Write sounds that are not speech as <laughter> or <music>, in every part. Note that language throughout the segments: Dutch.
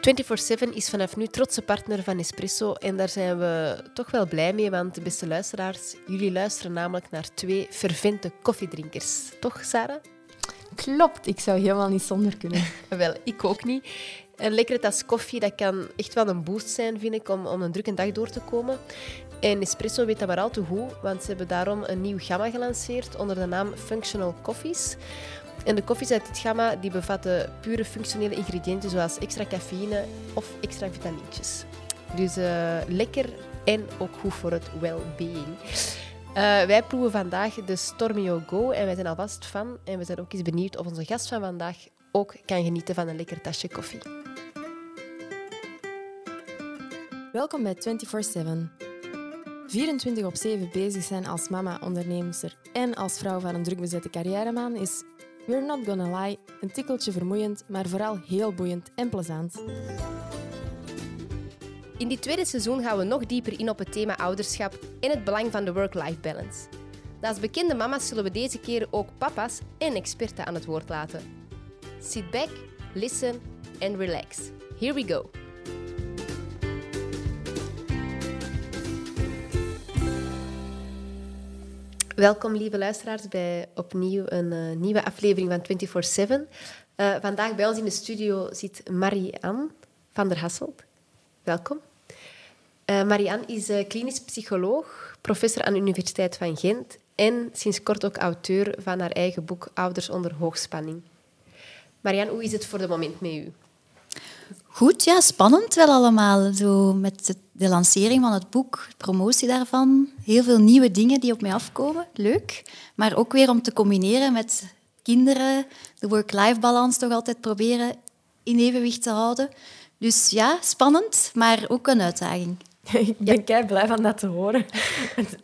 24-7 is vanaf nu trotse partner van Espresso en daar zijn we toch wel blij mee, want beste luisteraars, jullie luisteren namelijk naar twee fervente koffiedrinkers. Toch, Sarah? Klopt, ik zou helemaal niet zonder kunnen. <laughs> wel, ik ook niet. Een lekkere tas koffie, dat kan echt wel een boost zijn, vind ik, om, om een drukke dag door te komen. En Espresso weet dat maar al te goed, want ze hebben daarom een nieuw gamma gelanceerd onder de naam Functional Coffees. En de koffies uit dit gamma die bevatten pure functionele ingrediënten zoals extra cafeïne of extra vitamintjes. Dus uh, lekker en ook goed voor het well-being. Uh, wij proeven vandaag de Stormio Go en wij zijn alvast fan. En we zijn ook eens benieuwd of onze gast van vandaag ook kan genieten van een lekker tasje koffie. Welkom bij 24-7. 24 op 7 bezig zijn als mama, onderneemster en als vrouw van een drukbezette carrièremaan is, we're not gonna lie, een tikkeltje vermoeiend, maar vooral heel boeiend en plezant. In dit tweede seizoen gaan we nog dieper in op het thema ouderschap en het belang van de work-life balance. Als bekende mama's zullen we deze keer ook papa's en experten aan het woord laten. Sit back, listen and relax. Here we go. Welkom, lieve luisteraars, bij opnieuw een uh, nieuwe aflevering van 24-7. Uh, eh, vandaag bij ons in de studio zit Marie-Anne van der Hasselt. Welkom. Uh, Marie-Anne is klinisch psycholoog, professor aan de Universiteit van Gent en sinds kort ook auteur van haar eigen boek Ouders onder hoogspanning. Marianne, hoe is het voor het moment met u? Goed, ja, spannend wel allemaal. Zo met de lancering van het boek, promotie daarvan. Heel veel nieuwe dingen die op mij afkomen. Leuk. Maar ook weer om te combineren met kinderen, de work-life balans toch altijd proberen in evenwicht te houden. Dus ja, spannend, maar ook een uitdaging. <laughs> Ik ben kei blij van dat te horen.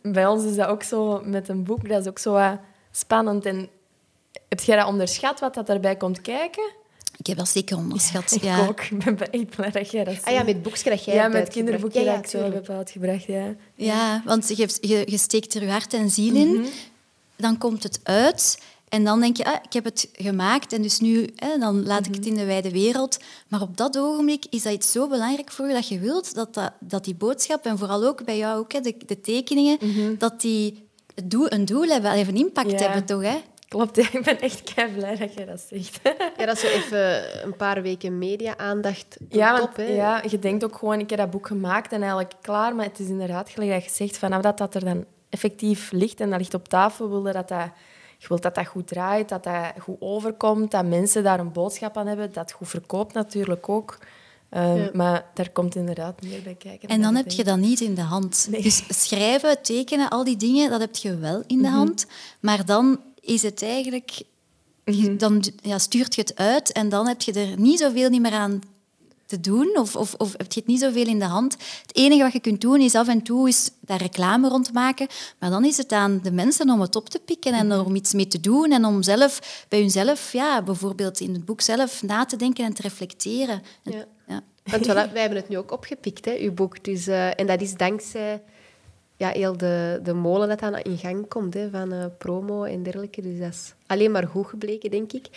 Bij ons is dat ook zo met een boek, dat is ook zo spannend. En heb jij dat onderschat wat dat daarbij komt kijken? Ik heb dat zeker onderschat. Ja, <laughs> ik ook. Ik ben echt blij dat jij dat Ah ja, met boekjes dat jij Ja, met kinderboekje ja, dat ik zo heb uitgebracht. Ja, ja want je, je, je steekt er je hart en ziel in. Mhm. Dan komt het uit. En dan denk je, ah, ik heb het gemaakt en dus nu hè, dan laat ik het mhm. in de wijde wereld. Maar op dat ogenblik is dat iets zo belangrijk voor je dat je wilt dat, dat, dat die boodschap, en vooral ook bij jou ook, hè, de, de tekeningen, mhm. dat die een doel hebben, even impact hebben toch? Hè? Klopt, ik ben echt kei blij dat je dat zegt. Ja, dat is zo even een paar weken media-aandacht ja, top. Hè? Ja, je denkt ook gewoon, ik heb dat boek gemaakt en eigenlijk klaar, maar het is inderdaad gelijk dat je zegt, vanaf dat dat er dan effectief ligt en dat ligt op tafel, wil dat dat, je wilt dat dat goed draait, dat dat goed overkomt, dat mensen daar een boodschap aan hebben, dat het goed verkoopt natuurlijk ook. Um, Maar daar komt inderdaad meer bij kijken. En dan heb je dat niet in de hand. Dus schrijven, tekenen, al die dingen, dat heb je wel in de mhm. hand. Maar dan is het eigenlijk... Mhm. Dan ja, stuurt je het uit en dan heb je er niet zoveel niet meer aan te doen of, of, of heb je het niet zoveel in de hand. Het enige wat je kunt doen is af en toe is daar reclame rond maken, maar dan is het aan de mensen om het op te pikken en er om iets mee te doen en om zelf bij hunzelf, ja, bijvoorbeeld in het boek zelf, na te denken en te reflecteren. Ja. ja. Want voilà, wij hebben het nu ook opgepikt, hè, uw boek. Dus, uh, en dat is dankzij ja, heel de, de molen dat aan in gang komt hè, van uh, promo en dergelijke. Dus dat is alleen maar goed gebleken, denk ik.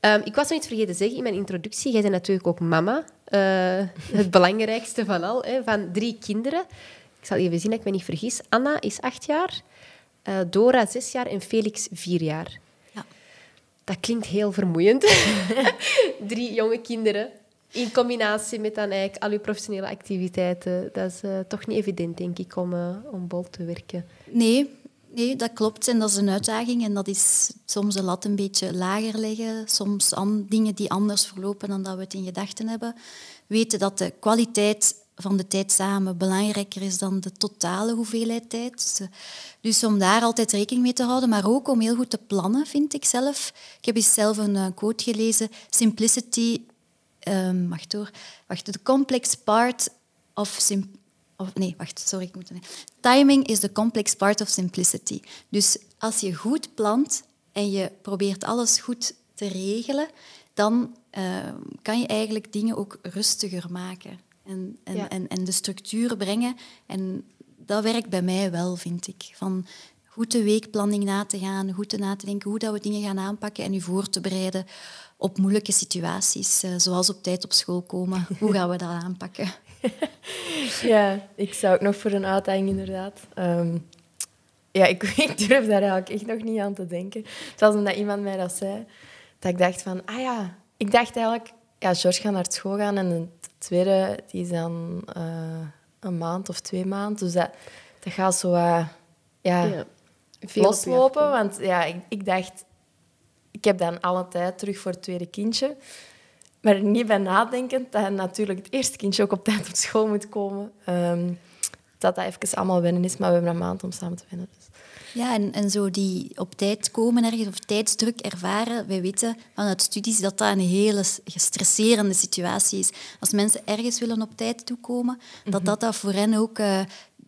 Um, ik was nog iets vergeten te zeggen in mijn introductie. Jij bent natuurlijk ook mama. Uh, het <laughs> belangrijkste van al, hè, van drie kinderen. Ik zal even zien dat ik me niet vergis. Anna is acht jaar, uh, Dora zes jaar en Felix vier jaar. Ja. Dat klinkt heel vermoeiend. <laughs> drie jonge kinderen. In combinatie met dan eigenlijk al uw professionele activiteiten. Dat is uh, toch niet evident, denk ik, om, uh, om bol te werken. Nee, nee, dat klopt. En dat is een uitdaging. En dat is soms de lat een beetje lager leggen. Soms dingen die anders verlopen dan dat we het in gedachten hebben. Weten dat de kwaliteit van de tijd samen belangrijker is dan de totale hoeveelheid tijd. Dus, eh, dus om daar altijd rekening mee te houden, maar ook om heel goed te plannen, vind ik zelf. Ik heb eens zelf een quote gelezen. Simplicity um, wacht hoor, wacht, the complex part of, of nee, wacht, sorry, ik moet Timing is the complex part of simplicity. Dus als je goed plant en je probeert alles goed te regelen, dan uh, kan je eigenlijk dingen ook rustiger maken en, en, en, en de structuur brengen. En dat werkt bij mij wel, vind ik. Van goed de weekplanning na te gaan, goed te na te denken hoe dat we dingen gaan aanpakken en u voor te bereiden op moeilijke situaties, eh, zoals op tijd op school komen. Hoe gaan we dat aanpakken? <laughs> ja, ik zou ook nog voor een uitdaging inderdaad. Ehm, ja, ik, <laughs> ik, durf daar eigenlijk echt nog niet aan te denken. Het was omdat iemand mij dat zei, dat ik dacht van, ah ja, ik dacht eigenlijk, ja, George gaat naar school gaan en de tweede, die is dan uh, een maand of twee maanden. Dus dat, dat gaat zo uh, ja, ja loslopen. Want ja, ik, ik dacht, ik heb dan alle tijd terug voor het tweede kindje. Maar niet bij nadenkend dat natuurlijk het eerste kindje ook op tijd op school moet komen. Um, dat dat even allemaal wennen is, maar we hebben een maand om samen te wennen. Dus. Ja, en, en zo die op tijd komen ergens of tijdsdruk ervaren. Wij weten vanuit studies dat dat een hele gestresserende situatie is. Als mensen ergens willen op tijd toekomen, dat mhm. dat, dat voor hen ook uh,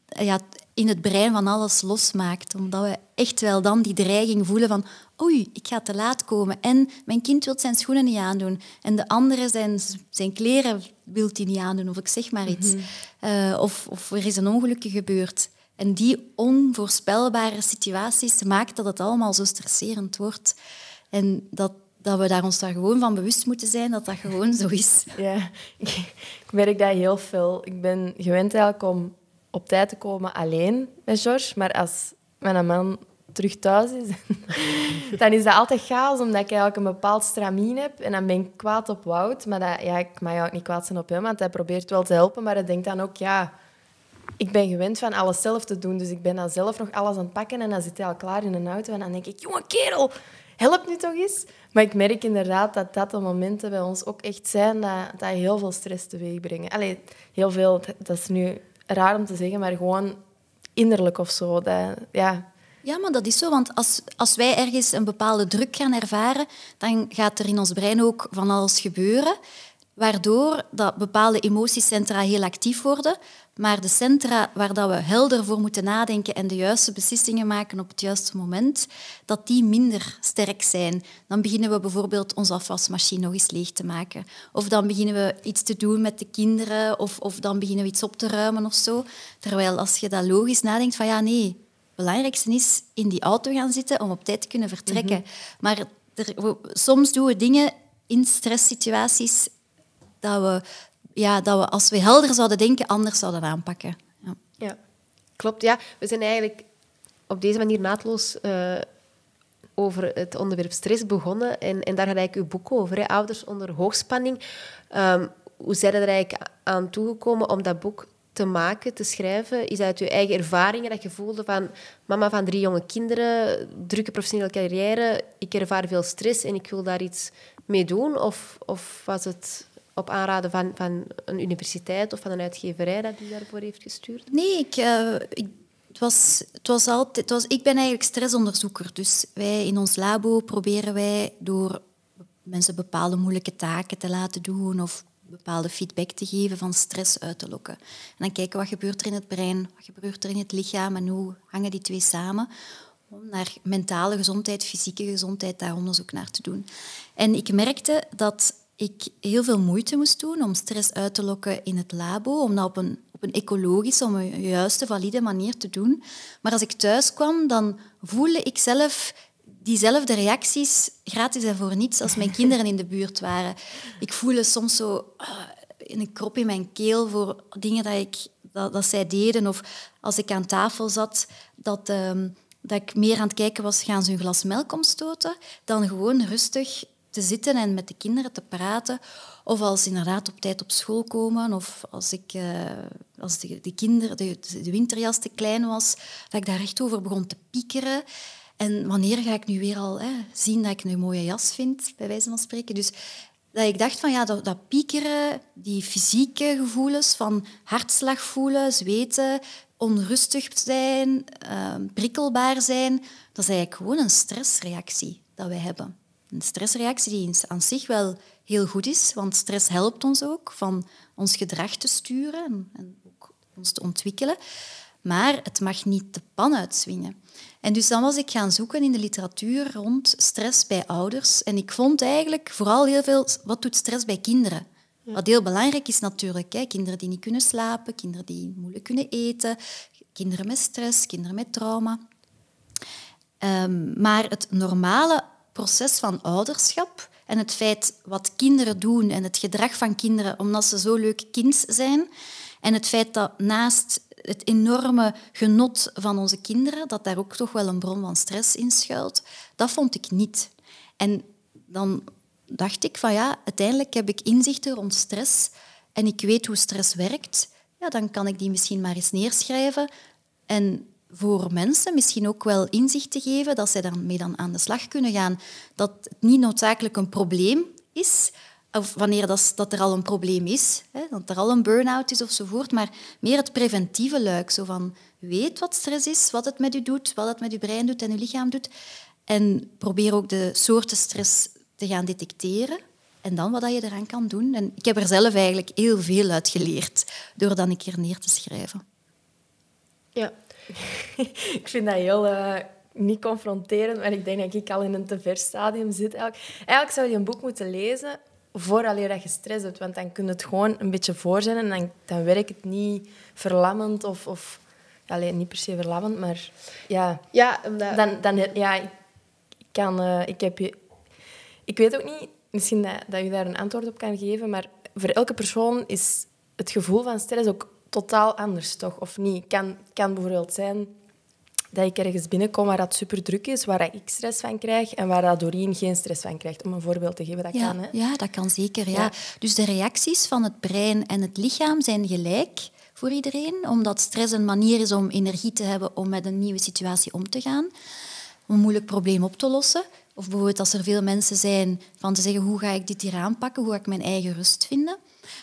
ja, in het brein van alles losmaakt. Omdat we echt wel dan die dreiging voelen van oei, ik ga te laat komen. En mijn kind wil zijn schoenen niet aandoen. En de andere zijn, zijn kleren wil hij niet aandoen. Of ik zeg maar iets. Mhm. Eh, of, of er is een ongelukje gebeurd. En die onvoorspelbare situaties maken dat het allemaal zo stresserend wordt. En dat, dat we daar ons daar gewoon van bewust moeten zijn dat dat gewoon zo is. Ja, ik merk dat heel veel. Ik ben gewend eigenlijk om op tijd te komen alleen met George. Maar als mijn man terug thuis is, <laughs> dan is dat altijd chaos, omdat ik eigenlijk een bepaald stramien heb. En dan ben ik kwaad op Wout. Maar dat, ja, ik mag ook niet kwaad zijn op hem, want hij probeert wel te helpen. Maar hij denkt dan ook, ja, ik ben gewend van alles zelf te doen. Dus ik ben dan zelf nog alles aan het pakken. En dan zit hij al klaar in een auto. En dan denk ik, jonge kerel, help nu toch eens. Maar ik merk inderdaad dat dat de momenten bij ons ook echt zijn dat, dat heel veel stress teweeg brengen. Allee, heel veel, dat is nu raar om te zeggen, maar gewoon innerlijk of zo. Dat, ja. ja, maar dat is zo. Want als, als wij ergens een bepaalde druk gaan ervaren, dan gaat er in ons brein ook van alles gebeuren waardoor dat bepaalde emotiecentra heel actief worden, maar de centra waar dat we helder voor moeten nadenken en de juiste beslissingen maken op het juiste moment, dat die minder sterk zijn. Dan beginnen we bijvoorbeeld onze afwasmachine nog eens leeg te maken. Of dan beginnen we iets te doen met de kinderen, of, of dan beginnen we iets op te ruimen of zo. Terwijl als je dat logisch nadenkt van ja, nee, het belangrijkste is in die auto gaan zitten om op tijd te kunnen vertrekken. Mhm. Maar er, soms doen we dingen in stresssituaties dat we, ja, dat we, als we helder zouden denken, anders zouden aanpakken. Ja, ja klopt. Ja. We zijn eigenlijk op deze manier naadloos uh, over het onderwerp stress begonnen. En, en daar gaat eigenlijk uw boek over, hè? Ouders onder hoogspanning. Um, hoe zijn er eigenlijk aan toegekomen om dat boek te maken, te schrijven? Is dat uit je eigen ervaringen dat je voelde van mama van drie jonge kinderen, drukke professionele carrière, ik ervaar veel stress en ik wil daar iets mee doen? Of, of was het op aanraden van, van een universiteit of van een uitgeverij dat u daarvoor heeft gestuurd? Nee, ik, uh, ik, het was, het was altijd, het was, ik ben eigenlijk stressonderzoeker. Dus wij in ons labo proberen wij door mensen bepaalde moeilijke taken te laten doen of bepaalde feedback te geven van stress uit te lokken. En dan kijken wat gebeurt er in het brein, wat gebeurt er in het lichaam en hoe hangen die twee samen om naar mentale gezondheid, fysieke gezondheid, daar onderzoek naar te doen. En ik merkte dat ik heel veel moeite moest doen om stress uit te lokken in het labo, om dat op een, op een ecologische, op een juiste, valide manier te doen. Maar als ik thuis kwam, dan voelde ik zelf diezelfde reacties gratis en voor niets als mijn kinderen in de buurt waren. Ik voelde soms zo uh, een krop in mijn keel voor dingen dat, ik, dat, dat zij deden. Of als ik aan tafel zat, dat, uh, dat ik meer aan het kijken was, gaan ze een glas melk omstoten, dan gewoon rustig te zitten en met de kinderen te praten. Of als ze inderdaad op tijd op school komen. Of als, ik, uh, als de, de, kinderen, de, winterjas te klein was, dat ik daar echt over begon te piekeren. En wanneer ga ik nu weer al hè, zien dat ik een mooie jas vind, bij wijze van spreken. Dus dat ik dacht van ja, dat, dat piekeren, die fysieke gevoelens van hartslag voelen, zweten, onrustig zijn, uh, prikkelbaar zijn, dat is eigenlijk gewoon een stressreactie dat wij hebben. Een stressreactie die aan zich wel heel goed is, want stress helpt ons ook van ons gedrag te sturen en, ook ons te ontwikkelen. Maar het mag niet de pan uitzwingen. En dus dan was ik gaan zoeken in de literatuur rond stress bij ouders. En ik vond eigenlijk vooral heel veel, wat doet stress bij kinderen? Wat heel belangrijk is natuurlijk, hè? kinderen die niet kunnen slapen, kinderen die moeilijk kunnen eten, kinderen met stress, kinderen met trauma. Ehm, maar het normale proces van ouderschap en het feit wat kinderen doen en het gedrag van kinderen, omdat ze zo leuk kind zijn, en het feit dat naast het enorme genot van onze kinderen, dat daar ook toch wel een bron van stress in schuilt, dat vond ik niet. En dan dacht ik van ja, uiteindelijk heb ik inzichten rond stress en ik weet hoe stress werkt, ja, dan kan ik die misschien maar eens neerschrijven en voor mensen misschien ook wel inzicht te geven dat zij daarmee dan aan de slag kunnen gaan. Dat het niet noodzakelijk een probleem is, of wanneer dat, dat er al een probleem is, hè, dat er al een burn-out is ofzovoort, maar meer het preventieve luik. Zo van, weet wat stress is, wat het met u doet, wat het met uw brein doet en uw lichaam doet. En probeer ook de soorten stress te gaan detecteren. En dan wat je eraan kan doen. En ik heb er zelf eigenlijk heel veel uit geleerd door dan een keer neer te schrijven. Ja, <laughs> ik vind dat heel uh, niet confronterend, maar ik denk dat ik al in een te ver stadium zit. Eigenlijk, eigenlijk zou je een boek moeten lezen vooraleer dat je stress hebt, want dan kun je het gewoon een beetje voor zijn en dan, dan werkt het niet verlammend of... of alleen niet per se verlammend, maar ja... Ja, omdat... Dan, dan, ja, ik, kan... Uh, ik, heb je, ik weet ook niet, misschien dat, dat je daar een antwoord op kan geven, maar voor elke persoon is het gevoel van stress ook totaal anders, toch? Of niet? Kan, kan bijvoorbeeld zijn dat ik ergens binnenkom waar het super druk is, waar ik stress van krijg en waar dat Doreen geen stress van krijgt. Om een voorbeeld te geven, dat ja, kan. Hè? Ja, dat kan zeker. Ja. Dus de reacties van het brein en het lichaam zijn gelijk voor iedereen, omdat stress een manier is om energie te hebben om met een nieuwe situatie om te gaan, om een moeilijk probleem op te lossen. Of bijvoorbeeld als er veel mensen zijn van te zeggen hoe ga ik dit hier aanpakken, hoe ga ik mijn eigen rust vinden.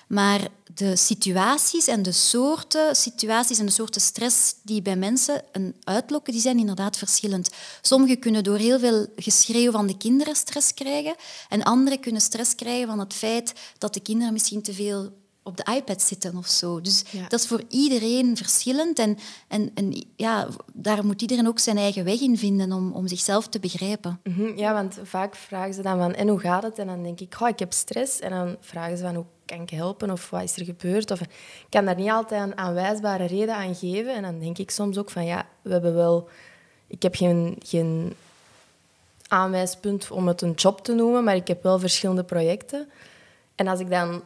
Maar de situaties en de soorten situaties en de soorten stress die bij mensen een uitlokken, die zijn inderdaad verschillend. Sommigen kunnen door heel veel geschreeuw van de kinderen stress krijgen en anderen kunnen stress krijgen van het feit dat de kinderen misschien te veel op de iPad zitten of zo. Dus dat is voor iedereen verschillend. En, en, en ja, daar moet iedereen ook zijn eigen weg in vinden om, om zichzelf te begrijpen. Mhm, ja, want vaak vragen ze dan van, en hoe gaat het? En dan denk ik, oh, ik heb stress. En dan vragen ze van, hoe kan ik helpen? Of wat is er gebeurd? Of, ik kan daar niet altijd een aanwijsbare reden aan geven. En dan denk ik soms ook van, ja, we hebben wel... Ik heb geen, geen aanwijspunt om het een job te noemen, maar ik heb wel verschillende projecten. En als ik dan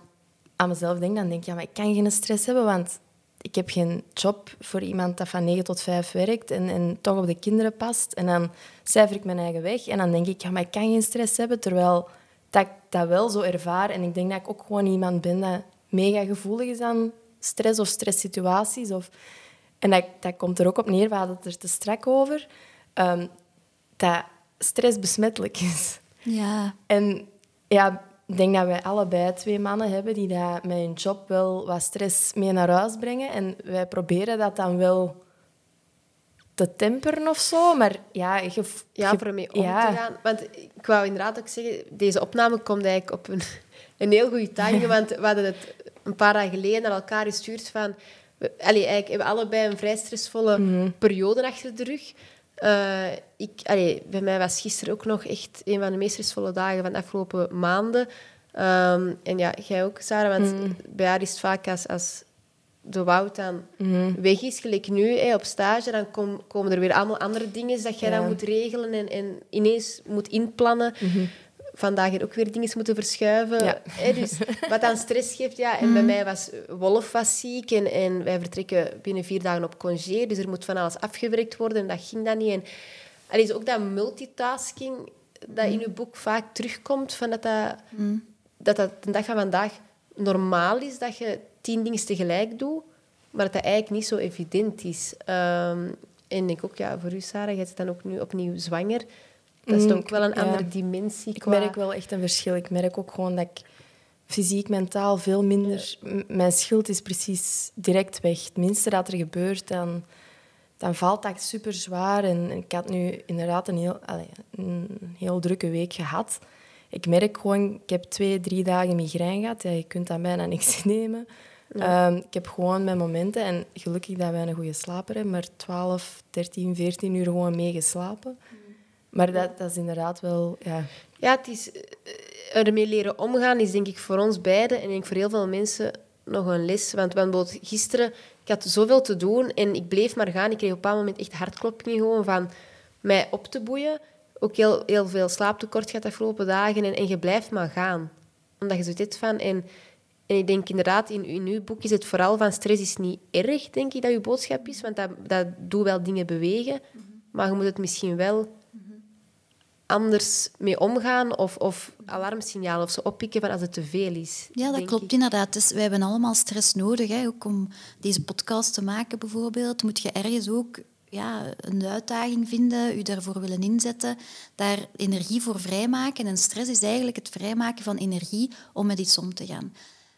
aan mezelf denk, dan denk ik, ja, maar ik kan geen stress hebben, want ik heb geen job voor iemand dat van 9 tot 5 werkt en, en toch op de kinderen past. En dan cijfer ik mijn eigen weg en dan denk ik, ja, maar ik kan geen stress hebben, terwijl dat ik dat wel zo ervaar. En ik denk dat ik ook gewoon iemand ben dat mega gevoelig is aan stress of stresssituaties. Of... En dat, dat komt er ook op neer, we hadden het er te strak over, um, dat stress besmettelijk is. Ja. En ja, ik denk dat wij allebei twee mannen hebben die dat met hun job wel wat stress mee naar huis brengen. En wij proberen dat dan wel te temperen of zo. Maar ja, je, ja voor ermee om te gaan. Want ik wou inderdaad ook zeggen, deze opname komt eigenlijk op een, <laughs> een heel goede timing. <laughs> want we hadden het een paar dagen geleden naar elkaar gestuurd van... Allee, eigenlijk hebben we allebei een vrij stressvolle mhm. periode achter de rug. Uh, ik, allee, bij mij was gisteren ook nog echt een van de meest stressvolle dagen van de afgelopen maanden. Um, en ja, jij ook, Sarah, want mm. bij haar is het vaak als, als de woud dan mm. weg is, gelijk nu hey, op stage, dan kom, komen er weer allemaal andere dingen dat jij dan moet regelen en, en ineens moet inplannen. Mm-hmm. Vandaag er ook weer dingen moeten verschuiven. Ja. Dus wat dan stress geeft, ja. En bij mm. mij was Wolf was ziek en, en wij vertrekken binnen vier dagen op congé, dus er moet van alles afgewerkt worden en dat ging dan niet. En allee, ook dat multitasking dat in je boek vaak terugkomt, van dat dat dat dat de dag van vandaag normaal is dat je tien dingen tegelijk doet, maar dat dat eigenlijk niet zo evident is. Um, en ik ook, ja, voor u, Sarah, je bent dan ook nu opnieuw zwanger. Dat is mm, ook wel een andere dimensie. Ik merk wel echt een verschil. Ik merk ook gewoon dat ik fysiek, mentaal veel minder... Mijn schild is precies direct weg. Het minste dat er gebeurt, dan, dan valt dat super zwaar. En ik had nu inderdaad een heel, allez, een heel drukke week gehad ik merk gewoon, ik heb twee, drie dagen migraine gehad. Ja, je kunt dat bijna niks <laughs> nemen. Ehm, ik heb gewoon mijn momenten en gelukkig dat wij een goede slaper hebben, maar 12, 13, 14 uur gewoon meegeslapen. Maar dat, dat is inderdaad wel... Ja, ja het is, eh, ermee leren omgaan is denk ik voor ons beiden en denk voor heel veel mensen nog een les. Want bijvoorbeeld gisteren, ik had zoveel te doen en ik bleef maar gaan. Ik kreeg op een bepaald moment echt hartkloppingen gewoon van mij op te boeien. Ook heel, heel veel slaaptekort gehad de afgelopen dagen. En, en je blijft maar gaan. Omdat je zo dit van... En, en ik denk inderdaad, in, in uw boek is het vooral van stress is niet erg, denk ik, dat je boodschap is. Want dat, dat doet wel dingen bewegen. Maar je moet het misschien wel anders mee omgaan of, of alarmsignaal of zo oppikken van als het te veel is. Ja, dat klopt ik. inderdaad. Dus wij hebben allemaal stress nodig. Hè. Ook om deze podcast te maken bijvoorbeeld, moet je ergens ook ja, een uitdaging vinden, je daarvoor willen inzetten, daar energie voor vrijmaken. En stress is eigenlijk het vrijmaken van energie om met iets om te gaan.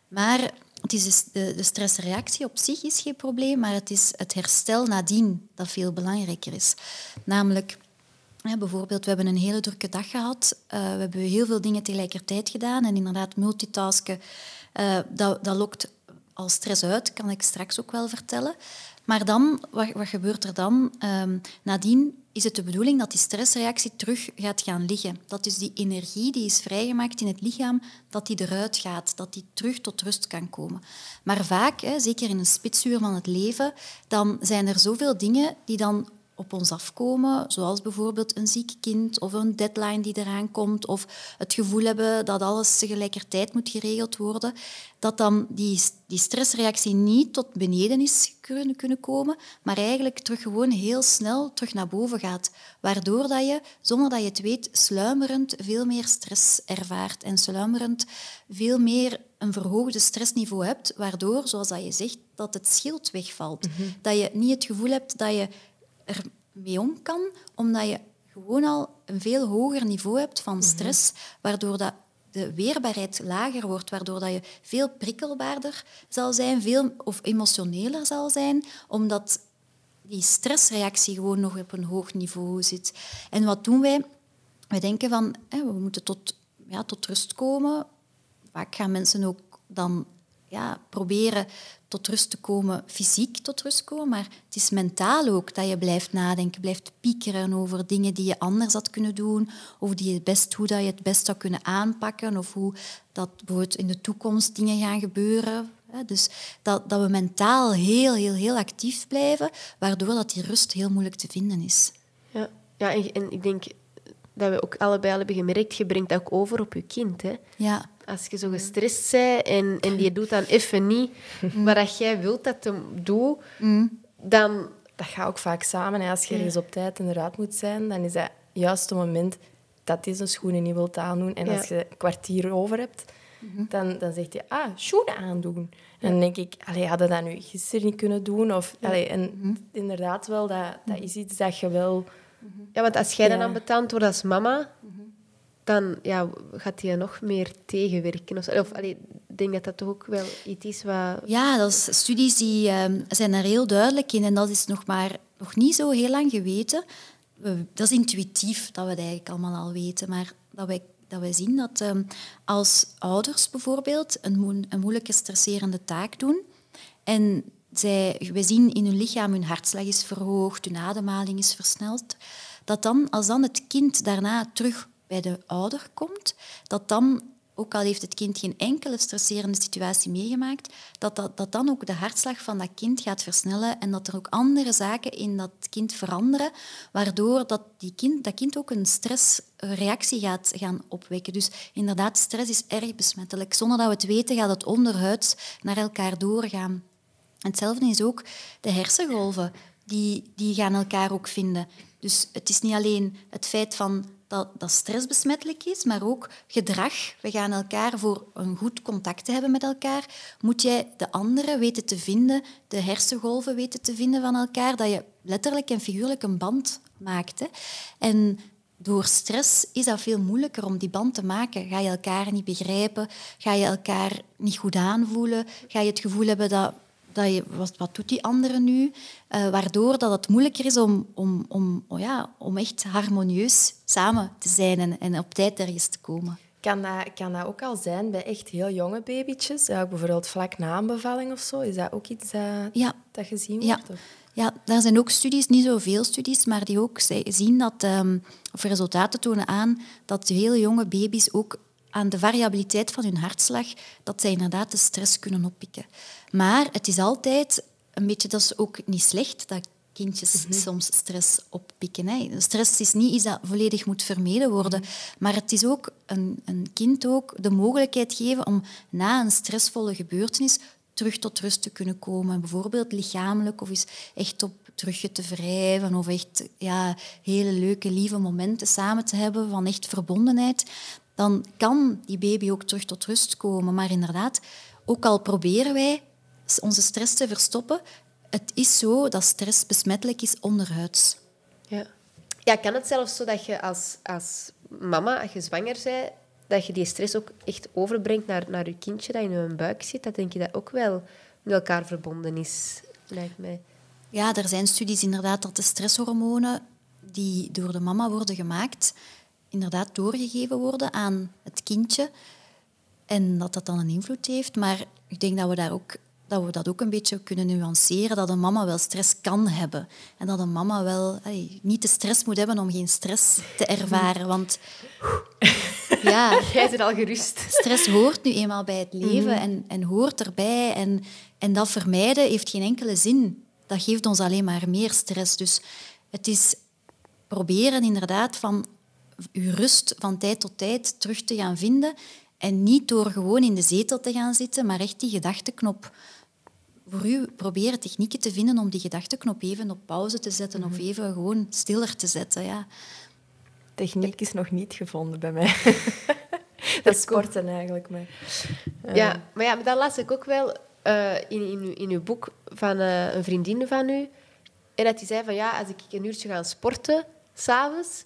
Maar het is dus de, de stressreactie op zich is geen probleem, maar het is het herstel nadien dat veel belangrijker is. Namelijk, bijvoorbeeld, we hebben een hele drukke dag gehad. Eh, we hebben heel veel dingen tegelijkertijd gedaan. En inderdaad, multitasken, eh, dat, dat lokt al stress uit, kan ik straks ook wel vertellen. Maar dan, wat, wat gebeurt er dan? Ehm, nadien is het de bedoeling dat die stressreactie terug gaat gaan liggen. Dat dus die energie die is vrijgemaakt in het lichaam, dat die eruit gaat, dat die terug tot rust kan komen. Maar vaak, hè, zeker in een spitsuur van het leven, dan zijn er zoveel dingen die dan op ons afkomen, zoals bijvoorbeeld een ziek kind of een deadline die eraan komt, of het gevoel hebben dat alles tegelijkertijd moet geregeld worden, dat dan die, die stressreactie niet tot beneden is kunnen, kunnen komen, maar eigenlijk terug gewoon heel snel terug naar boven gaat, waardoor dat je, zonder dat je het weet, sluimerend veel meer stress ervaart en sluimerend veel meer een verhoogde stressniveau hebt, waardoor, zoals dat je zegt, dat het schild wegvalt. Dat je niet het gevoel hebt dat je er mee om kan, omdat je gewoon al een veel hoger niveau hebt van stress, waardoor dat de weerbaarheid lager wordt, waardoor dat je veel prikkelbaarder zal zijn, veel of emotioneler zal zijn, omdat die stressreactie gewoon nog op een hoog niveau zit. En wat doen wij? We denken van, hè, we moeten tot, ja, tot rust komen. Vaak gaan mensen ook dan ja, proberen tot rust te komen, fysiek tot rust komen, maar het is mentaal ook dat je blijft nadenken, blijft piekeren over dingen die je anders had kunnen doen, of die je best, hoe dat je het best zou kunnen aanpakken, of hoe dat bijvoorbeeld in de toekomst dingen gaan gebeuren. Dus dat, dat we mentaal heel, heel, heel actief blijven, waardoor dat die rust heel moeilijk te vinden is. Ja, ja en, en ik denk dat we ook allebei al hebben gemerkt, je brengt dat ook over op je kind. Hè? Ja, Als je zo gestrest bent en, en die doet dan even niet <laughs> wat dat jij wilt dat hem doet, dan... Dat gaat ook vaak samen. Hè. Als je ergens op tijd inderdaad moet zijn, dan is dat juist het moment dat hij zijn schoenen niet wilt aandoen. En Ja. als je een kwartier over hebt, dan, dan zegt hij, ah, schoenen aandoen. En dan denk ik, allee, hadden dat nu gisteren niet kunnen doen? Of, allee, en inderdaad wel, dat, dat is iets dat je wel... Ja, want als jij dan ambetant wordt als mama, dan ja, gaat hij nog meer tegenwerken. Of, of allee, ik denk dat dat toch ook wel iets is wat... Ja, dat is, studies die, ehm, zijn daar heel duidelijk in en dat is nog maar nog niet zo heel lang geweten. We- dat is intuïtief dat we het eigenlijk allemaal al weten, maar dat wij, dat wij zien dat ehm, als ouders bijvoorbeeld een, een moeilijke stresserende taak doen en zij, wij zien in hun lichaam hun hartslag is verhoogd, hun ademhaling is versneld, dat dan, als dan het kind daarna terug bij de ouder komt, dat dan ook al heeft het kind geen enkele stresserende situatie meegemaakt, dat, dat, dat dan ook de hartslag van dat kind gaat versnellen en dat er ook andere zaken in dat kind veranderen, waardoor dat, die kind, dat kind ook een stressreactie gaat gaan opwekken. Dus inderdaad, stress is erg besmettelijk. Zonder dat we het weten, gaat het onderhuids naar elkaar doorgaan. Hetzelfde is ook de hersengolven. Die, die gaan elkaar ook vinden. Dus het is niet alleen het feit van dat, dat is, maar ook gedrag. We gaan elkaar voor een goed contact te hebben met elkaar. Moet jij de anderen weten te vinden, de hersengolven weten te vinden van elkaar, dat je letterlijk en figuurlijk een band maakt. Hè? En door stress is dat veel moeilijker om die band te maken. Ga je elkaar niet begrijpen? Ga je elkaar niet goed aanvoelen? Ga je het gevoel hebben dat, dat je... Wat, wat doet die andere nu? Eh, waardoor dat het moeilijker is om, om, om, oh ja, om echt harmonieus samen te zijn en, en op tijd ergens te komen. Kan dat, kan dat ook al zijn bij echt heel jonge babytjes? Ja, bijvoorbeeld vlak na een bevalling of zo? Is dat ook iets dat, Ja. dat gezien Ja. wordt? of? Ja, daar zijn ook studies, niet zoveel studies, maar die ook zien dat, ehm, of resultaten tonen aan dat heel jonge baby's ook aan de variabiliteit van hun hartslag, dat zij inderdaad de stress kunnen oppikken. Maar het is altijd een beetje, dat is ook niet slecht, dat, kindjes soms stress oppikken. Hè. Stress is niet iets dat volledig moet vermeden worden, maar het is ook een, een kind ook de mogelijkheid geven om na een stressvolle gebeurtenis terug tot rust te kunnen komen. Bijvoorbeeld lichamelijk of eens echt op terug te wrijven of echt ja, hele leuke, lieve momenten samen te hebben van echt verbondenheid. Dan kan die baby ook terug tot rust komen. Maar inderdaad, ook al proberen wij onze stress te verstoppen, het is zo dat stress besmettelijk is onderhuids. Ja. Ja, kan het zelfs zo dat je als, als mama, als je zwanger bent, dat je die stress ook echt overbrengt naar, naar je kindje dat in je buik zit? Dat denk je dat ook wel met elkaar verbonden is, lijkt mij. Ja, er zijn studies inderdaad dat de stresshormonen die door de mama worden gemaakt, inderdaad doorgegeven worden aan het kindje. En dat dat dan een invloed heeft. Maar ik denk dat we daar ook dat we dat ook een beetje kunnen nuanceren, dat een mama wel stress kan hebben. En dat een mama wel niet de stress moet hebben om geen stress te ervaren. Want <laughs> ja, jij zit al gerust. Stress hoort nu eenmaal bij het leven mhm. en, en hoort erbij. En, en dat vermijden heeft geen enkele zin. Dat geeft ons alleen maar meer stress. Dus het is proberen inderdaad van uw rust van tijd tot tijd terug te gaan vinden. En niet door gewoon in de zetel te gaan zitten, maar echt die gedachtenknop voor u proberen technieken te vinden om die gedachtenknop even op pauze te zetten of mhm. even gewoon stiller te zetten. Ja. Techniek is nog niet gevonden bij mij. <laughs> dat is sporten eigenlijk. Maar, uh. Ja, maar ja, dat las ik ook wel uh, in, in, in uw boek van uh, een vriendin van u. En dat die zei van ja, als ik een uurtje ga sporten, s'avonds,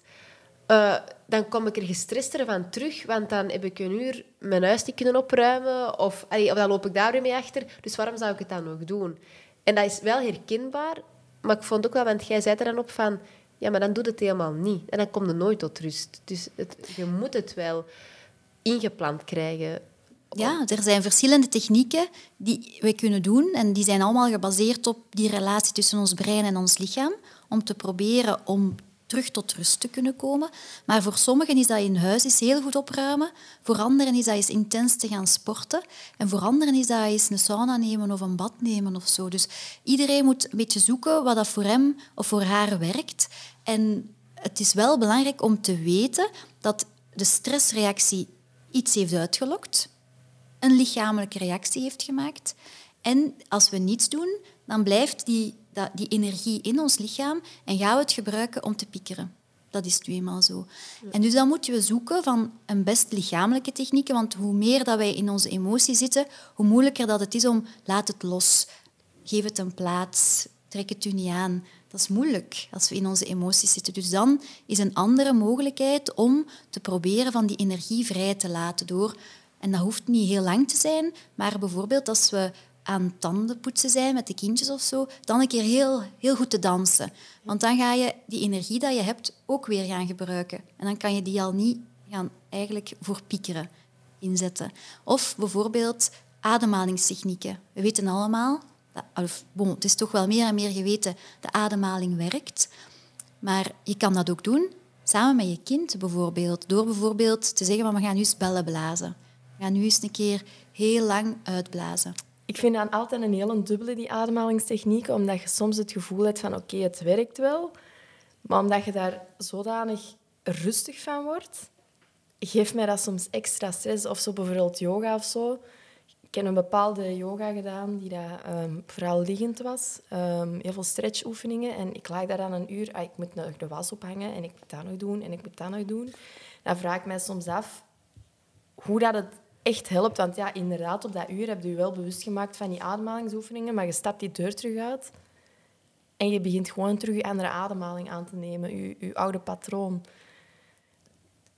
uh, dan kom ik er gestrester van terug, want dan heb ik een uur mijn huis niet kunnen opruimen of, allee, of dan loop ik daar weer mee achter. Dus waarom zou ik het dan nog doen? En dat is wel herkenbaar, maar ik vond ook wel, want jij zei er dan op van, ja, maar dan doet het helemaal niet. En dan kom je nooit tot rust. Dus je moet het wel ingepland krijgen. Ja, er zijn verschillende technieken die we kunnen doen en die zijn allemaal gebaseerd op die relatie tussen ons brein en ons lichaam om te proberen om terug tot rust te kunnen komen. Maar voor sommigen is dat in huis is heel goed opruimen. Voor anderen is dat eens intens te gaan sporten. En voor anderen is dat eens een sauna nemen of een bad nemen of zo. Dus iedereen moet een beetje zoeken wat dat voor hem of voor haar werkt. En het is wel belangrijk om te weten dat de stressreactie iets heeft uitgelokt, een lichamelijke reactie heeft gemaakt. En als we niets doen, dan blijft die dat, die energie in ons lichaam en gaan we het gebruiken om te piekeren. Dat is nu eenmaal zo. En dus dan moeten we zoeken van een best lichamelijke technieken, want hoe meer dat wij in onze emotie zitten, hoe moeilijker dat het is om laat het los, geef het een plaats, trek het u niet aan. Dat is moeilijk als we in onze emoties zitten. Dus dan is een andere mogelijkheid om te proberen van die energie vrij te laten door. En dat hoeft niet heel lang te zijn, maar bijvoorbeeld als we aan tanden poetsen zijn met de kindjes of zo, dan een keer heel, heel goed te dansen. Want dan ga je die energie die je hebt ook weer gaan gebruiken. En dan kan je die al niet gaan eigenlijk voor piekeren inzetten. Of bijvoorbeeld ademhalingstechnieken. We weten allemaal, of, bon, het is toch wel meer en meer geweten, de ademhaling werkt. Maar je kan dat ook doen samen met je kind bijvoorbeeld. Door bijvoorbeeld te zeggen, we gaan nu eens bellen blazen. We gaan nu eens een keer heel lang uitblazen. Ik vind dat altijd een hele dubbele, die ademhalingstechnieken, omdat je soms het gevoel hebt van oké, het werkt wel, maar omdat je daar zodanig rustig van wordt, geeft mij dat soms extra stress. Of zo bijvoorbeeld yoga of zo. Ik heb een bepaalde yoga gedaan die dat, um, vooral liggend was. Um, heel veel stretchoefeningen. En ik lag daar dan een uur. Ah, ik moet nog de was ophangen en ik moet dat nog doen en ik moet dat nog doen. Dan vraag ik mij soms af hoe dat het echt helpt. Want ja, inderdaad, op dat uur heb je je wel bewust gemaakt van die ademhalingsoefeningen, maar je stapt die deur terug uit en je begint gewoon terug je andere ademhaling aan te nemen, je, je oude patroon.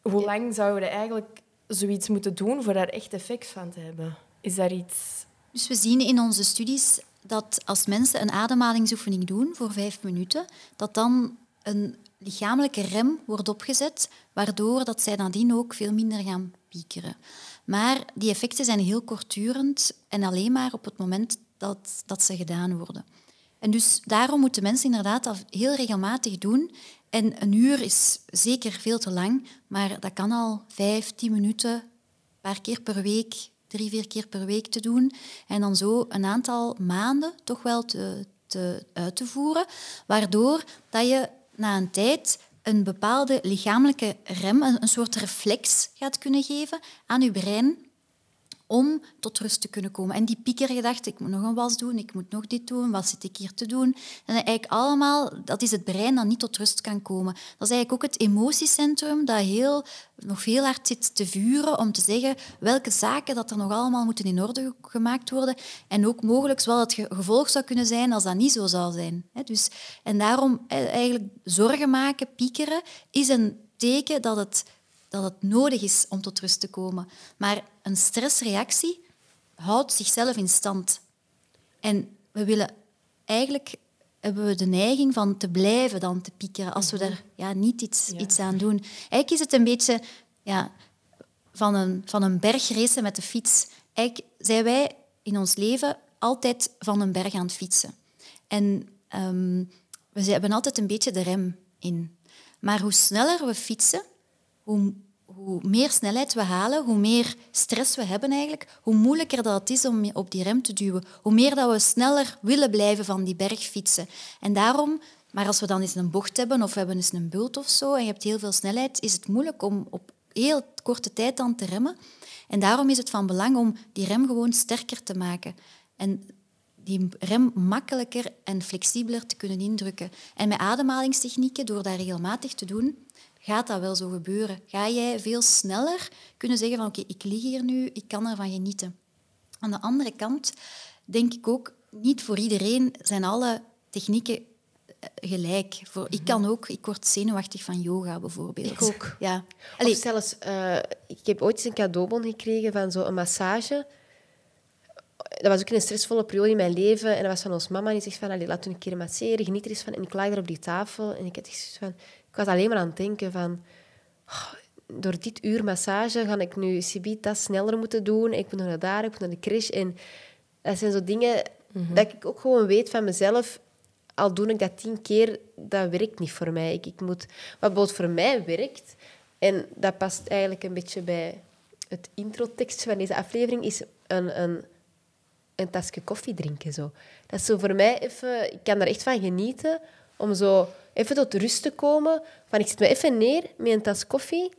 Hoe lang zouden we eigenlijk zoiets moeten doen voor daar echt effect van te hebben? Is daar iets... Dus we zien in onze studies dat als mensen een ademhalingsoefening doen voor vijf minuten, dat dan een lichamelijke rem wordt opgezet, waardoor dat zij nadien ook veel minder gaan piekeren. Maar die effecten zijn heel kortdurend en alleen maar op het moment dat, dat ze gedaan worden. En dus daarom moeten mensen inderdaad dat heel regelmatig doen. En een uur is zeker veel te lang, maar dat kan al vijf, tien minuten, een paar keer per week, drie, vier keer per week te doen. En dan zo een aantal maanden toch wel te, te, uit te voeren, waardoor dat je na een tijd een bepaalde lichamelijke rem, een, soort reflex gaat kunnen geven aan je brein om tot rust te kunnen komen. En die piekergedachte, ik moet nog een was doen, ik moet nog dit doen, wat zit ik hier te doen? En eigenlijk allemaal, dat is het brein dat niet tot rust kan komen. Dat is eigenlijk ook het emotiecentrum dat heel, nog veel hard zit te vuren om te zeggen welke zaken dat er nog allemaal moeten in orde gemaakt worden. En ook mogelijk wel het gevolg zou kunnen zijn als dat niet zo zou zijn. Dus, en daarom eh, eigenlijk zorgen maken, piekeren, is een teken dat het dat het nodig is om tot rust te komen. Maar een stressreactie houdt zichzelf in stand. En we willen eigenlijk hebben we de neiging van te blijven dan te piekeren als we daar mhm. ja, niet iets, iets aan doen. Eigenlijk is het een beetje ja, van, een, van een bergrace met de fiets. Eigenlijk zijn wij in ons leven altijd van een berg aan het fietsen. En um, we hebben altijd een beetje de rem in. Maar hoe sneller we fietsen, hoe, meer snelheid we halen, hoe meer stress we hebben eigenlijk, hoe moeilijker dat het is om op die rem te duwen. Hoe meer dat we sneller willen blijven van die berg fietsen. En daarom, maar als we dan eens een bocht hebben of we hebben eens een bult of zo en je hebt heel veel snelheid, is het moeilijk om op heel korte tijd dan te remmen. En daarom is het van belang om die rem gewoon sterker te maken. En die rem makkelijker en flexibeler te kunnen indrukken. En met ademhalingstechnieken, door dat regelmatig te doen, gaat dat wel zo gebeuren. Ga jij veel sneller kunnen zeggen van oké, ik lig hier nu, ik kan ervan genieten. Aan de andere kant denk ik ook, niet voor iedereen zijn alle technieken eh, gelijk. Voor, ik kan ook, ik word zenuwachtig van yoga bijvoorbeeld. Ik ook. Ja. Of zelfs, uh, ik heb ooit eens een cadeaubon gekregen van zo'n massage. Dat was ook in een stressvolle periode in mijn leven. En dat was van ons mama. Die zegt van, laat we een keer masseren, geniet er eens van. En ik lag er op die tafel en ik had gezegd van, ik was alleen maar aan het denken van... Oh, door dit uur massage ga ik nu Sibita sneller moeten doen. Ik moet naar daar, ik moet naar de crash. En dat zijn zo dingen mhm. dat ik ook gewoon weet van mezelf. Al doe ik dat tien keer, dat werkt niet voor mij. Ik, ik moet, wat bijvoorbeeld voor mij werkt, en dat past eigenlijk een beetje bij het introtekstje van deze aflevering, is een, een, een tasje koffie drinken. Zo. Dat is zo voor mij even... Ik kan daar echt van genieten om zo even tot rust te komen. Van ik zit me even neer met een tas koffie.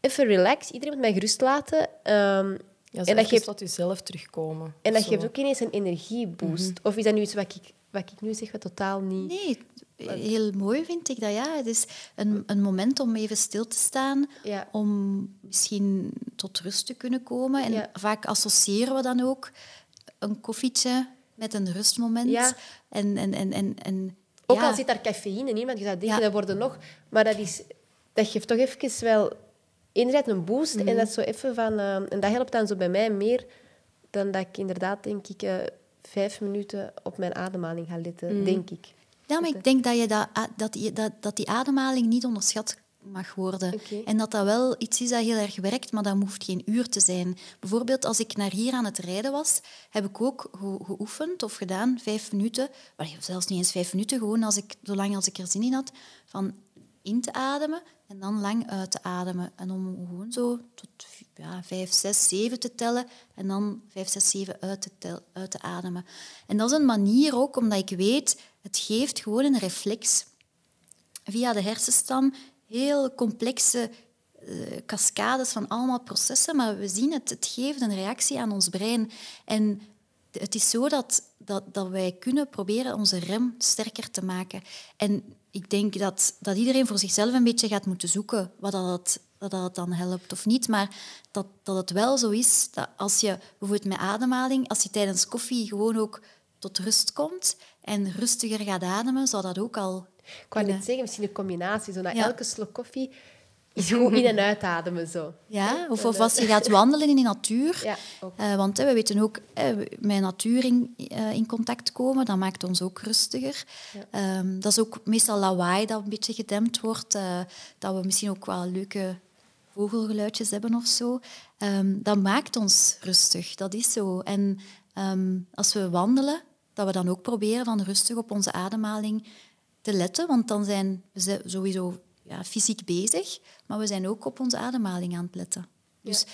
Even relax. Iedereen moet mij gerust laten. Um, ja, en dat geeft tot jezelf terugkomen. En dat geeft ook ineens een energieboost. Mhm. Of is dat nu iets wat ik, wat ik nu zeg, wat totaal niet... Nee, heel mooi vind ik dat, ja. Het is een, een moment om even stil te staan, om misschien tot rust te kunnen komen. En vaak associëren we dan ook een koffietje met een rustmoment. Ja. En, en, en, en, en ook al zit daar cafeïne in, want je zou denken, dat worden nog... Maar dat, is, dat geeft toch even wel enerzijds een boost. En mhm. dat zo even van... Uh, en dat helpt dan zo bij mij meer dan dat ik inderdaad, denk ik, uh, vijf minuten op mijn ademhaling ga letten, mhm. denk ik. Ja, maar ik denk dat, je dat, dat, dat, dat die ademhaling niet onderschat mag worden. En dat dat wel iets is dat heel erg werkt, maar dat hoeft geen uur te zijn. Bijvoorbeeld als ik naar hier aan het rijden was, heb ik ook geoefend of gedaan, vijf minuten, zelfs niet eens vijf minuten, gewoon als ik, zolang als ik er zin in had, van in te ademen en dan lang uit te ademen. En om gewoon zo tot ja, vijf, zes, zeven te tellen en dan vijf, zes, zeven uit te, tel, uit te ademen. En dat is een manier ook, omdat ik weet, het geeft gewoon een reflex. Via de hersenstam heel complexe uh, cascades van allemaal processen, maar we zien het, het geeft een reactie aan ons brein. En het is zo dat, dat, dat wij kunnen proberen onze rem sterker te maken. En ik denk dat, dat iedereen voor zichzelf een beetje gaat moeten zoeken wat dat, dat, dat dan helpt of niet. Maar dat, dat het wel zo is dat als je bijvoorbeeld met ademhaling, als je tijdens koffie gewoon ook tot rust komt en rustiger gaat ademen, zou dat ook al ik wou net zeggen, misschien een combinatie. Zo na elke slok koffie is gewoon in- en uitademen. Zo. Ja, of, of als je gaat wandelen in de natuur. Ja, uh, want we weten ook, uh, met natuur in, uh, in, contact komen, dat maakt ons ook rustiger. Ja. Um, dat is ook meestal lawaai dat een beetje gedempt wordt. dat we misschien ook wel leuke vogelgeluidjes hebben of zo. Um, dat maakt ons rustig, dat is zo. En um, als we wandelen, dat we dan ook proberen van rustig op onze ademhaling te letten, want dan zijn we sowieso ja, fysiek bezig, maar we zijn ook op onze ademhaling aan het letten. Dus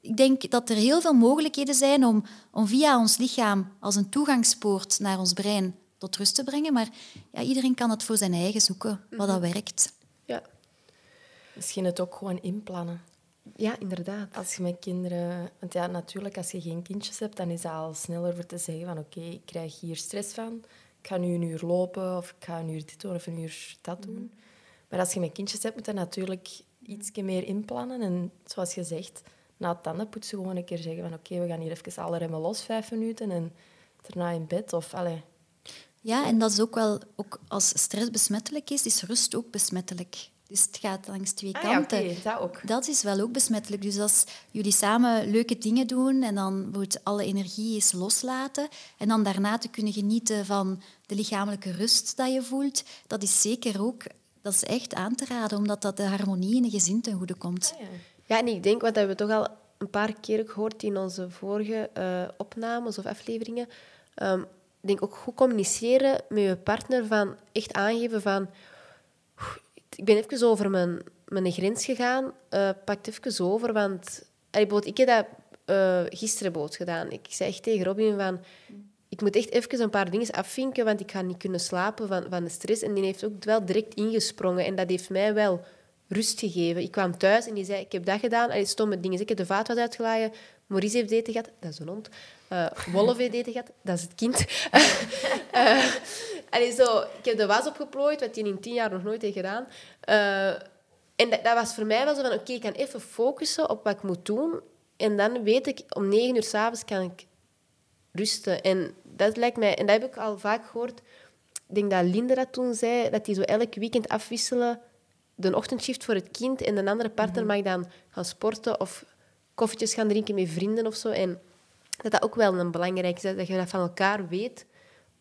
ik denk dat er heel veel mogelijkheden zijn om, om via ons lichaam als een toegangspoort naar ons brein tot rust te brengen. Maar ja, iedereen kan het voor zijn eigen zoeken, wat dat werkt. Ja. Misschien het ook gewoon inplannen. ja, inderdaad. Als je met kinderen... Want ja, natuurlijk, als je geen kindjes hebt, dan is het al sneller voor te zeggen van oké, ik krijg hier stress van. Ik ga nu een uur lopen of ik ga een uur dit doen of een uur dat doen. Maar als je met kindjes hebt, moet je natuurlijk iets meer inplannen. En zoals je zegt, na het tandenpoetsen gewoon een keer zeggen van oké, we gaan hier even alle remmen los, vijf minuten, en daarna in bed. Of, allee, Ja, en dat is ook wel, ook als stress besmettelijk is, is rust ook besmettelijk. Dus het gaat langs twee Ah ja, kanten. oké, dat ook. Dat is wel ook besmettelijk. Dus als jullie samen leuke dingen doen en dan bijvoorbeeld alle energie eens loslaten en dan daarna te kunnen genieten van de lichamelijke rust dat je voelt, dat is zeker ook, dat is echt aan te raden, omdat dat de harmonie in een gezin ten goede komt. Ja. Ja, en ik denk, wat hebben we toch al een paar keer gehoord in onze vorige eh, opnames of afleveringen. ehm, ik denk ook goed communiceren met je partner, van echt aangeven van... "Oeh, Ik ben even over mijn, mijn grens gegaan, eh pak even over, want... Allee, ik heb dat eh, gisteren bood gedaan. Ik zei echt tegen Robin van... Ik moet echt even een paar dingen afvinken, want ik ga niet kunnen slapen van, van de stress. En die heeft ook wel direct ingesprongen. En dat heeft mij wel rust gegeven. Ik kwam thuis en die zei, ik heb dat gedaan. Allee, stomme dingen. Ik heb de vaatwas uitgeladen. Maurice heeft eten gehad. Dat is een hond. Eh Wolf heeft eten gehad. Dat is het kind. <laughs> Allee, zo, ik heb de was opgeplooid, wat hij in tien jaar nog nooit heeft gedaan. Eh, en dat, dat was voor mij wel zo van, oké, ik kan even focussen op wat ik moet doen. En dan weet ik, om negen uur s'avonds kan ik rusten. En dat lijkt mij, en dat heb ik al vaak gehoord. Ik denk dat Linde dat toen zei, dat die zo elk weekend afwisselen. De ochtendshift voor het kind en de andere partner mag dan gaan sporten of koffietjes gaan drinken met vrienden of zo. En dat dat ook wel een belangrijk is, dat je dat van elkaar weet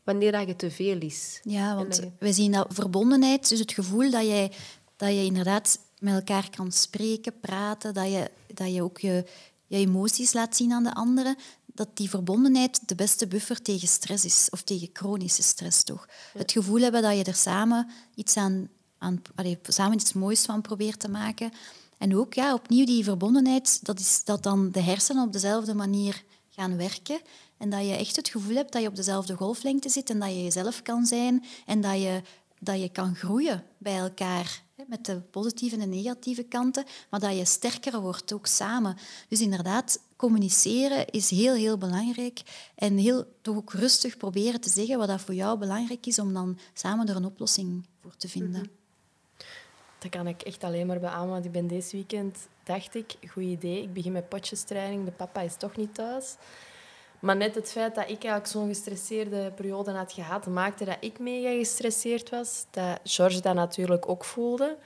wanneer dat je te veel is. Ja, want je- wij zien dat verbondenheid, dus het gevoel dat, jij, dat je inderdaad met elkaar kan spreken, praten, dat je, dat je ook je, je emoties laat zien aan de anderen, dat die verbondenheid de beste buffer tegen stress is, of tegen chronische stress toch. Het gevoel hebben dat je er samen iets aan, aan allee, samen iets moois van probeert te maken. En ook ja, opnieuw die verbondenheid, dat is dat dan de hersenen op dezelfde manier gaan werken. En dat je echt het gevoel hebt dat je op dezelfde golflengte zit en dat je jezelf kan zijn en dat je, dat je kan groeien bij elkaar. Met de positieve en negatieve kanten, maar dat je sterker wordt, ook samen. Dus inderdaad, communiceren is heel, heel belangrijk. En heel, toch ook rustig proberen te zeggen wat dat voor jou belangrijk is, om dan samen er een oplossing voor te vinden. Dat kan ik echt alleen maar beamen, ik ben deze weekend, dacht ik, goed idee, ik begin met potjestraining, de papa is toch niet thuis. Maar net het feit dat ik eigenlijk zo'n gestresseerde periode had gehad, maakte dat ik mega gestresseerd was. Dat George dat natuurlijk ook voelde.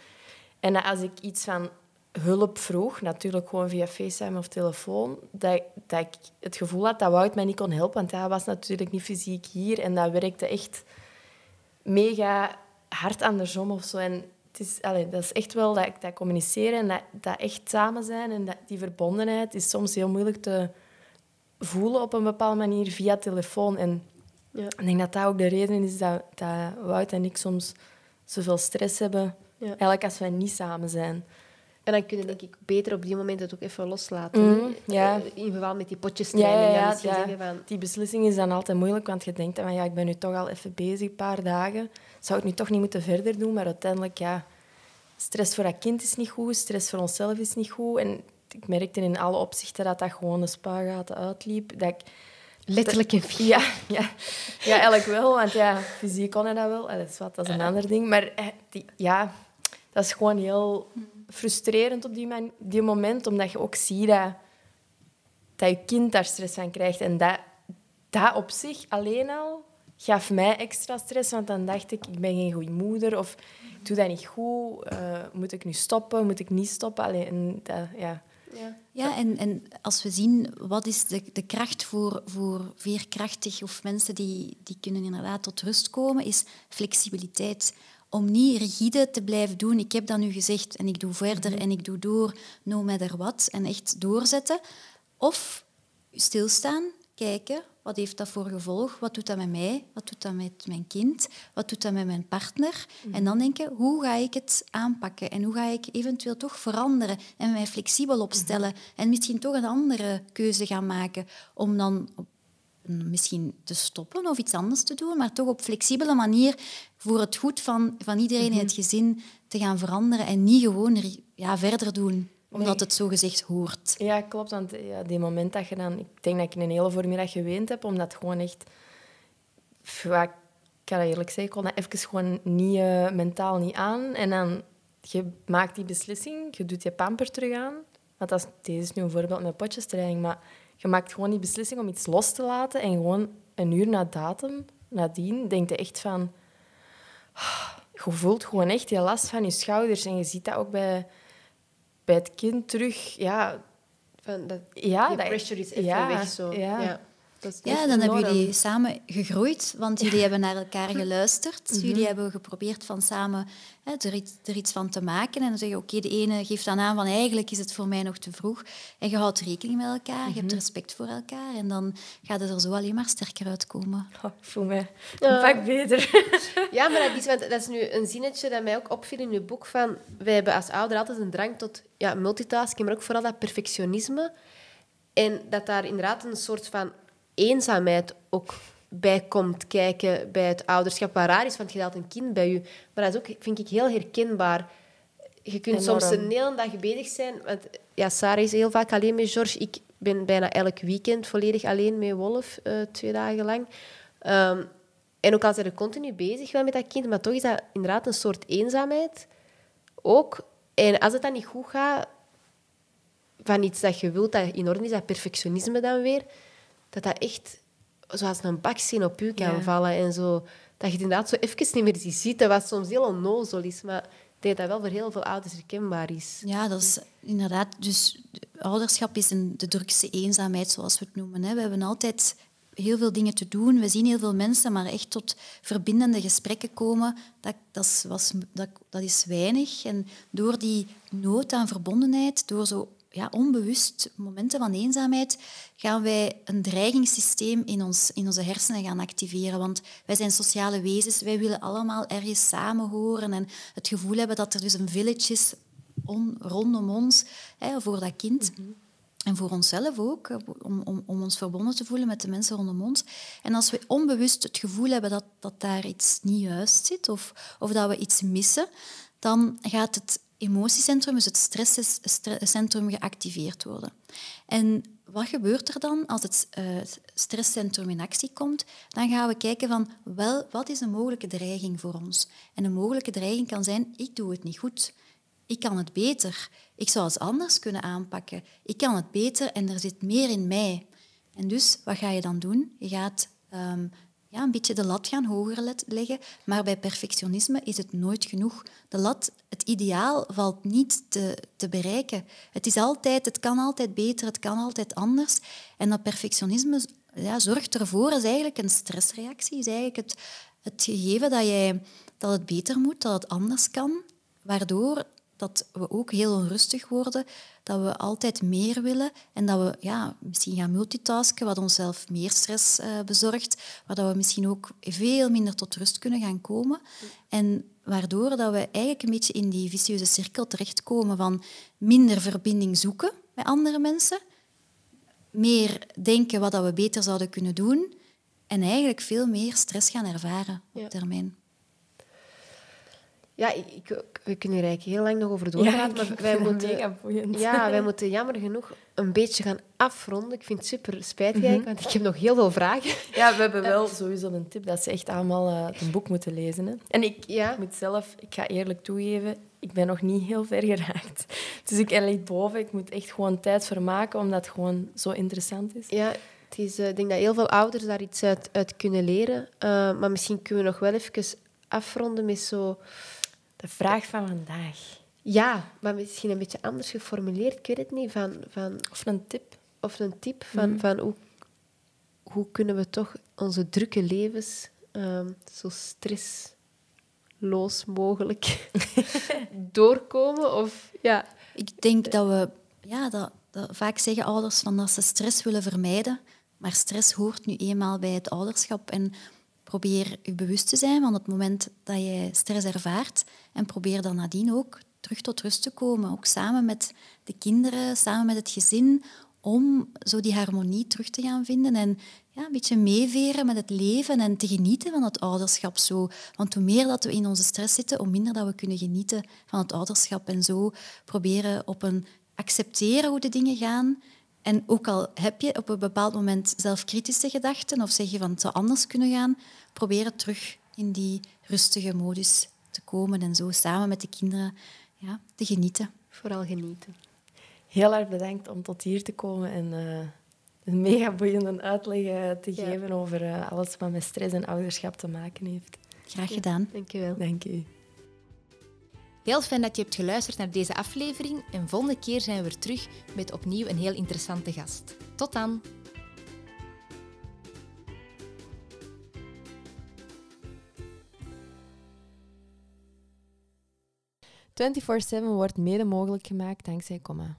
En dat als ik iets van hulp vroeg, natuurlijk gewoon via FaceTime of telefoon, dat, dat ik het gevoel had dat Wout mij niet kon helpen, want hij was natuurlijk niet fysiek hier. En dat werkte echt mega hard andersom of zo. En het is, allee, dat is echt wel dat, dat communiceren en dat, dat echt samen zijn en dat, die verbondenheid is soms heel moeilijk te voelen op een bepaalde manier via telefoon. En Ja. ik denk dat dat ook de reden is dat, dat Wout en ik soms zoveel stress hebben. Ja. Eigenlijk als wij niet samen zijn. En dan kun je denk ik beter op die moment het ook even loslaten. Mhm, hè. ja. Eh, In verband met die potjestraining. ja, van... Die beslissing is dan altijd moeilijk, want je denkt dan van ja, ik ben nu toch al even bezig, een paar dagen. Zou ik nu toch niet moeten verder doen? Maar uiteindelijk, ja, stress voor dat kind is niet goed, stress voor onszelf is niet goed. En ik merkte in alle opzichten dat dat gewoon de spaargaten uitliep. Dat ik, Letterlijk en figuurlijk. ja, ja, ja, eigenlijk wel, want ja, fysiek kon hij dat wel. Allee, Dat is, wat, dat is een ander ding. Maar eh, die, ja, dat is gewoon heel frustrerend op die, man, die moment, omdat je ook ziet dat, dat je kind daar stress van krijgt. En dat, dat op zich alleen al gaf mij extra stress, want dan dacht ik, ik ben geen goede moeder of ik doe dat niet goed. eh, moet ik nu stoppen? Moet ik niet stoppen? Allee, en dat, ja. Ja. Ja, en, en als we zien wat is de, de kracht voor, voor veerkrachtig of mensen die, die kunnen inderdaad tot rust komen, is flexibiliteit. Om niet rigide te blijven doen. Ik heb dat nu gezegd en ik doe verder en ik doe door, no matter what. En echt doorzetten. Of stilstaan, kijken, wat heeft dat voor gevolg? Wat doet dat met mij? Wat doet dat met mijn kind? Wat doet dat met mijn partner? En dan denken, hoe ga ik het aanpakken? En hoe ga ik eventueel toch veranderen en mij flexibel opstellen? En misschien toch een andere keuze gaan maken om dan op misschien te stoppen of iets anders te doen, maar toch op flexibele manier voor het goed van, van iedereen in het gezin te gaan veranderen en niet gewoon ja, verder doen omdat nee. het zo gezegd hoort. Ja, klopt. Want ja, die moment dat je dan... Ik denk dat ik een hele voormiddag geweend heb, omdat gewoon echt... Ja, ik kan dat eerlijk zeggen, ik kon dat even gewoon niet, uh, mentaal niet aan. En dan, je maakt die beslissing, je doet je pamper terug aan. Want dat is, deze is nu een voorbeeld met potjestraining, maar je maakt gewoon die beslissing om iets los te laten en gewoon een uur na datum, nadien, denk je echt van... Je voelt gewoon echt die last van je schouders. En je ziet dat ook bij, bij het kind terug. Ja, van dat, ja, die pressure is even ja, weg. Zo. Ja. ja. Ja, dan hebben jullie samen gegroeid, want jullie hebben naar elkaar geluisterd. Mhm. Jullie hebben geprobeerd van samen hè, er, iets, er, iets, van te maken. En dan zeggen, oké, de ene geeft dan aan van eigenlijk is het voor mij nog te vroeg. En je houdt rekening met elkaar, je hebt mhm. respect voor elkaar. En dan gaat het er zo alleen maar sterker uitkomen. Oh, voel mij een pak beter. <laughs> ja, maar dat is, want dat is nu een zinnetje dat mij ook opviel in je boek. Van, wij hebben als ouder altijd een drang tot ja, multitasking, maar ook vooral dat perfectionisme. En dat daar inderdaad een soort van eenzaamheid ook bij komt kijken bij het ouderschap. Wat raar is, want je haalt een kind bij je. Maar dat is ook, vind ik, heel herkenbaar. Je kunt soms een hele dag bezig zijn. Want ja, Sarah is heel vaak alleen met George. Ik ben bijna elk weekend volledig alleen met Wolf, uh, twee dagen lang. Um, en ook al zijn er continu bezig wel met dat kind, maar toch is dat inderdaad een soort eenzaamheid. Ook. En als het dan niet goed gaat, van iets dat je wilt dat in orde is, dat perfectionisme dan weer, dat dat echt zoals een baksteen op u kan vallen. En zo, dat je het inderdaad zo even niet meer ziet. Dat wat soms heel onnozel is. Maar dat dat wel voor heel veel ouders herkenbaar is. Ja, dat is inderdaad... Dus ouderschap is een, de drukste eenzaamheid, zoals we het noemen. Hè. We hebben altijd heel veel dingen te doen. We zien heel veel mensen, maar echt tot verbindende gesprekken komen, dat, dat, is, was, dat, dat is weinig. En door die nood aan verbondenheid, door zo ja, onbewust momenten van eenzaamheid gaan wij een dreigingssysteem in, ons, in onze hersenen gaan activeren. Want wij zijn sociale wezens, wij willen allemaal ergens samen horen en het gevoel hebben dat er dus een village is rondom ons hè, voor dat kind. Mhm. En voor onszelf ook, om, om, om ons verbonden te voelen met de mensen rondom ons. En als we onbewust het gevoel hebben dat, dat daar iets niet juist zit of, of dat we iets missen, dan gaat het emotiecentrum, dus het stresscentrum, geactiveerd worden. En wat gebeurt er dan als het uh, stresscentrum in actie komt? Dan gaan we kijken van, wel, wat is een mogelijke dreiging voor ons? En een mogelijke dreiging kan zijn, ik doe het niet goed. Ik kan het beter. Ik zou het anders kunnen aanpakken. Ik kan het beter en er zit meer in mij. En dus, wat ga je dan doen? Je gaat um, ja, een beetje de lat gaan hoger leggen. Maar bij perfectionisme is het nooit genoeg. De lat, het ideaal, valt niet te, te bereiken. Het, is altijd, het kan altijd beter, het kan altijd anders. En dat perfectionisme ja, zorgt ervoor, is eigenlijk een stressreactie. Is eigenlijk het, het gegeven dat, jij, dat het beter moet, dat het anders kan. Waardoor dat we ook heel onrustig worden, dat we altijd meer willen en dat we ja, misschien gaan multitasken, wat onszelf meer stress uh, bezorgt, waardoor we misschien ook veel minder tot rust kunnen gaan komen. En waardoor dat we eigenlijk een beetje in die vicieuze cirkel terechtkomen van minder verbinding zoeken met andere mensen, meer denken wat dat we beter zouden kunnen doen en eigenlijk veel meer stress gaan ervaren op termijn. Ja, ik, we kunnen hier eigenlijk heel lang nog over doorgaan. maar wij moeten, ja, wij moeten jammer genoeg een beetje gaan afronden. Ik vind het super spijtig, mm want ik heb nog heel veel vragen. Ja, we hebben wel sowieso een tip dat ze echt allemaal uh, een boek moeten lezen. Hè. En ik ja. moet zelf, ik ga eerlijk toegeven, ik ben nog niet heel ver geraakt. Dus ik lig boven. Ik moet echt gewoon tijd vermaken, omdat het gewoon zo interessant is. Ja, het is, uh, ik denk dat heel veel ouders daar iets uit, uit kunnen leren. Uh, maar misschien kunnen we nog wel even afronden met zo de vraag van vandaag. Ja, maar misschien een beetje anders geformuleerd. Ik weet het niet. Van, van, of een tip. Of een tip van, mhm. van hoe, hoe kunnen we toch onze drukke levens um, zo stressloos mogelijk <laughs> doorkomen? Of, ja. Ik denk dat we ja, dat, dat vaak zeggen ouders van dat ze stress willen vermijden. Maar stress hoort nu eenmaal bij het ouderschap. En probeer je bewust te zijn van het moment dat je stress ervaart en probeer dan nadien ook terug tot rust te komen. Ook samen met de kinderen, samen met het gezin, om zo die harmonie terug te gaan vinden en ja, een beetje meeveren met het leven en te genieten van het ouderschap. Zo. Want hoe meer dat we in onze stress zitten, hoe minder dat we kunnen genieten van het ouderschap. En zo proberen op een accepteren hoe de dingen gaan. En ook al heb je op een bepaald moment zelf kritische gedachten of zeg je van het zou anders kunnen gaan, proberen terug in die rustige modus te komen en zo samen met de kinderen ja, te genieten. Vooral genieten. Heel erg bedankt om tot hier te komen en uh, een mega boeiende uitleg uh, te ja. geven over uh, alles wat met stress en ouderschap te maken heeft. Graag gedaan. Ja, dank je wel. Dank u. Heel fijn dat je hebt geluisterd naar deze aflevering en volgende keer zijn we weer terug met opnieuw een heel interessante gast. Tot dan! 24-7 wordt mede mogelijk gemaakt dankzij Comma.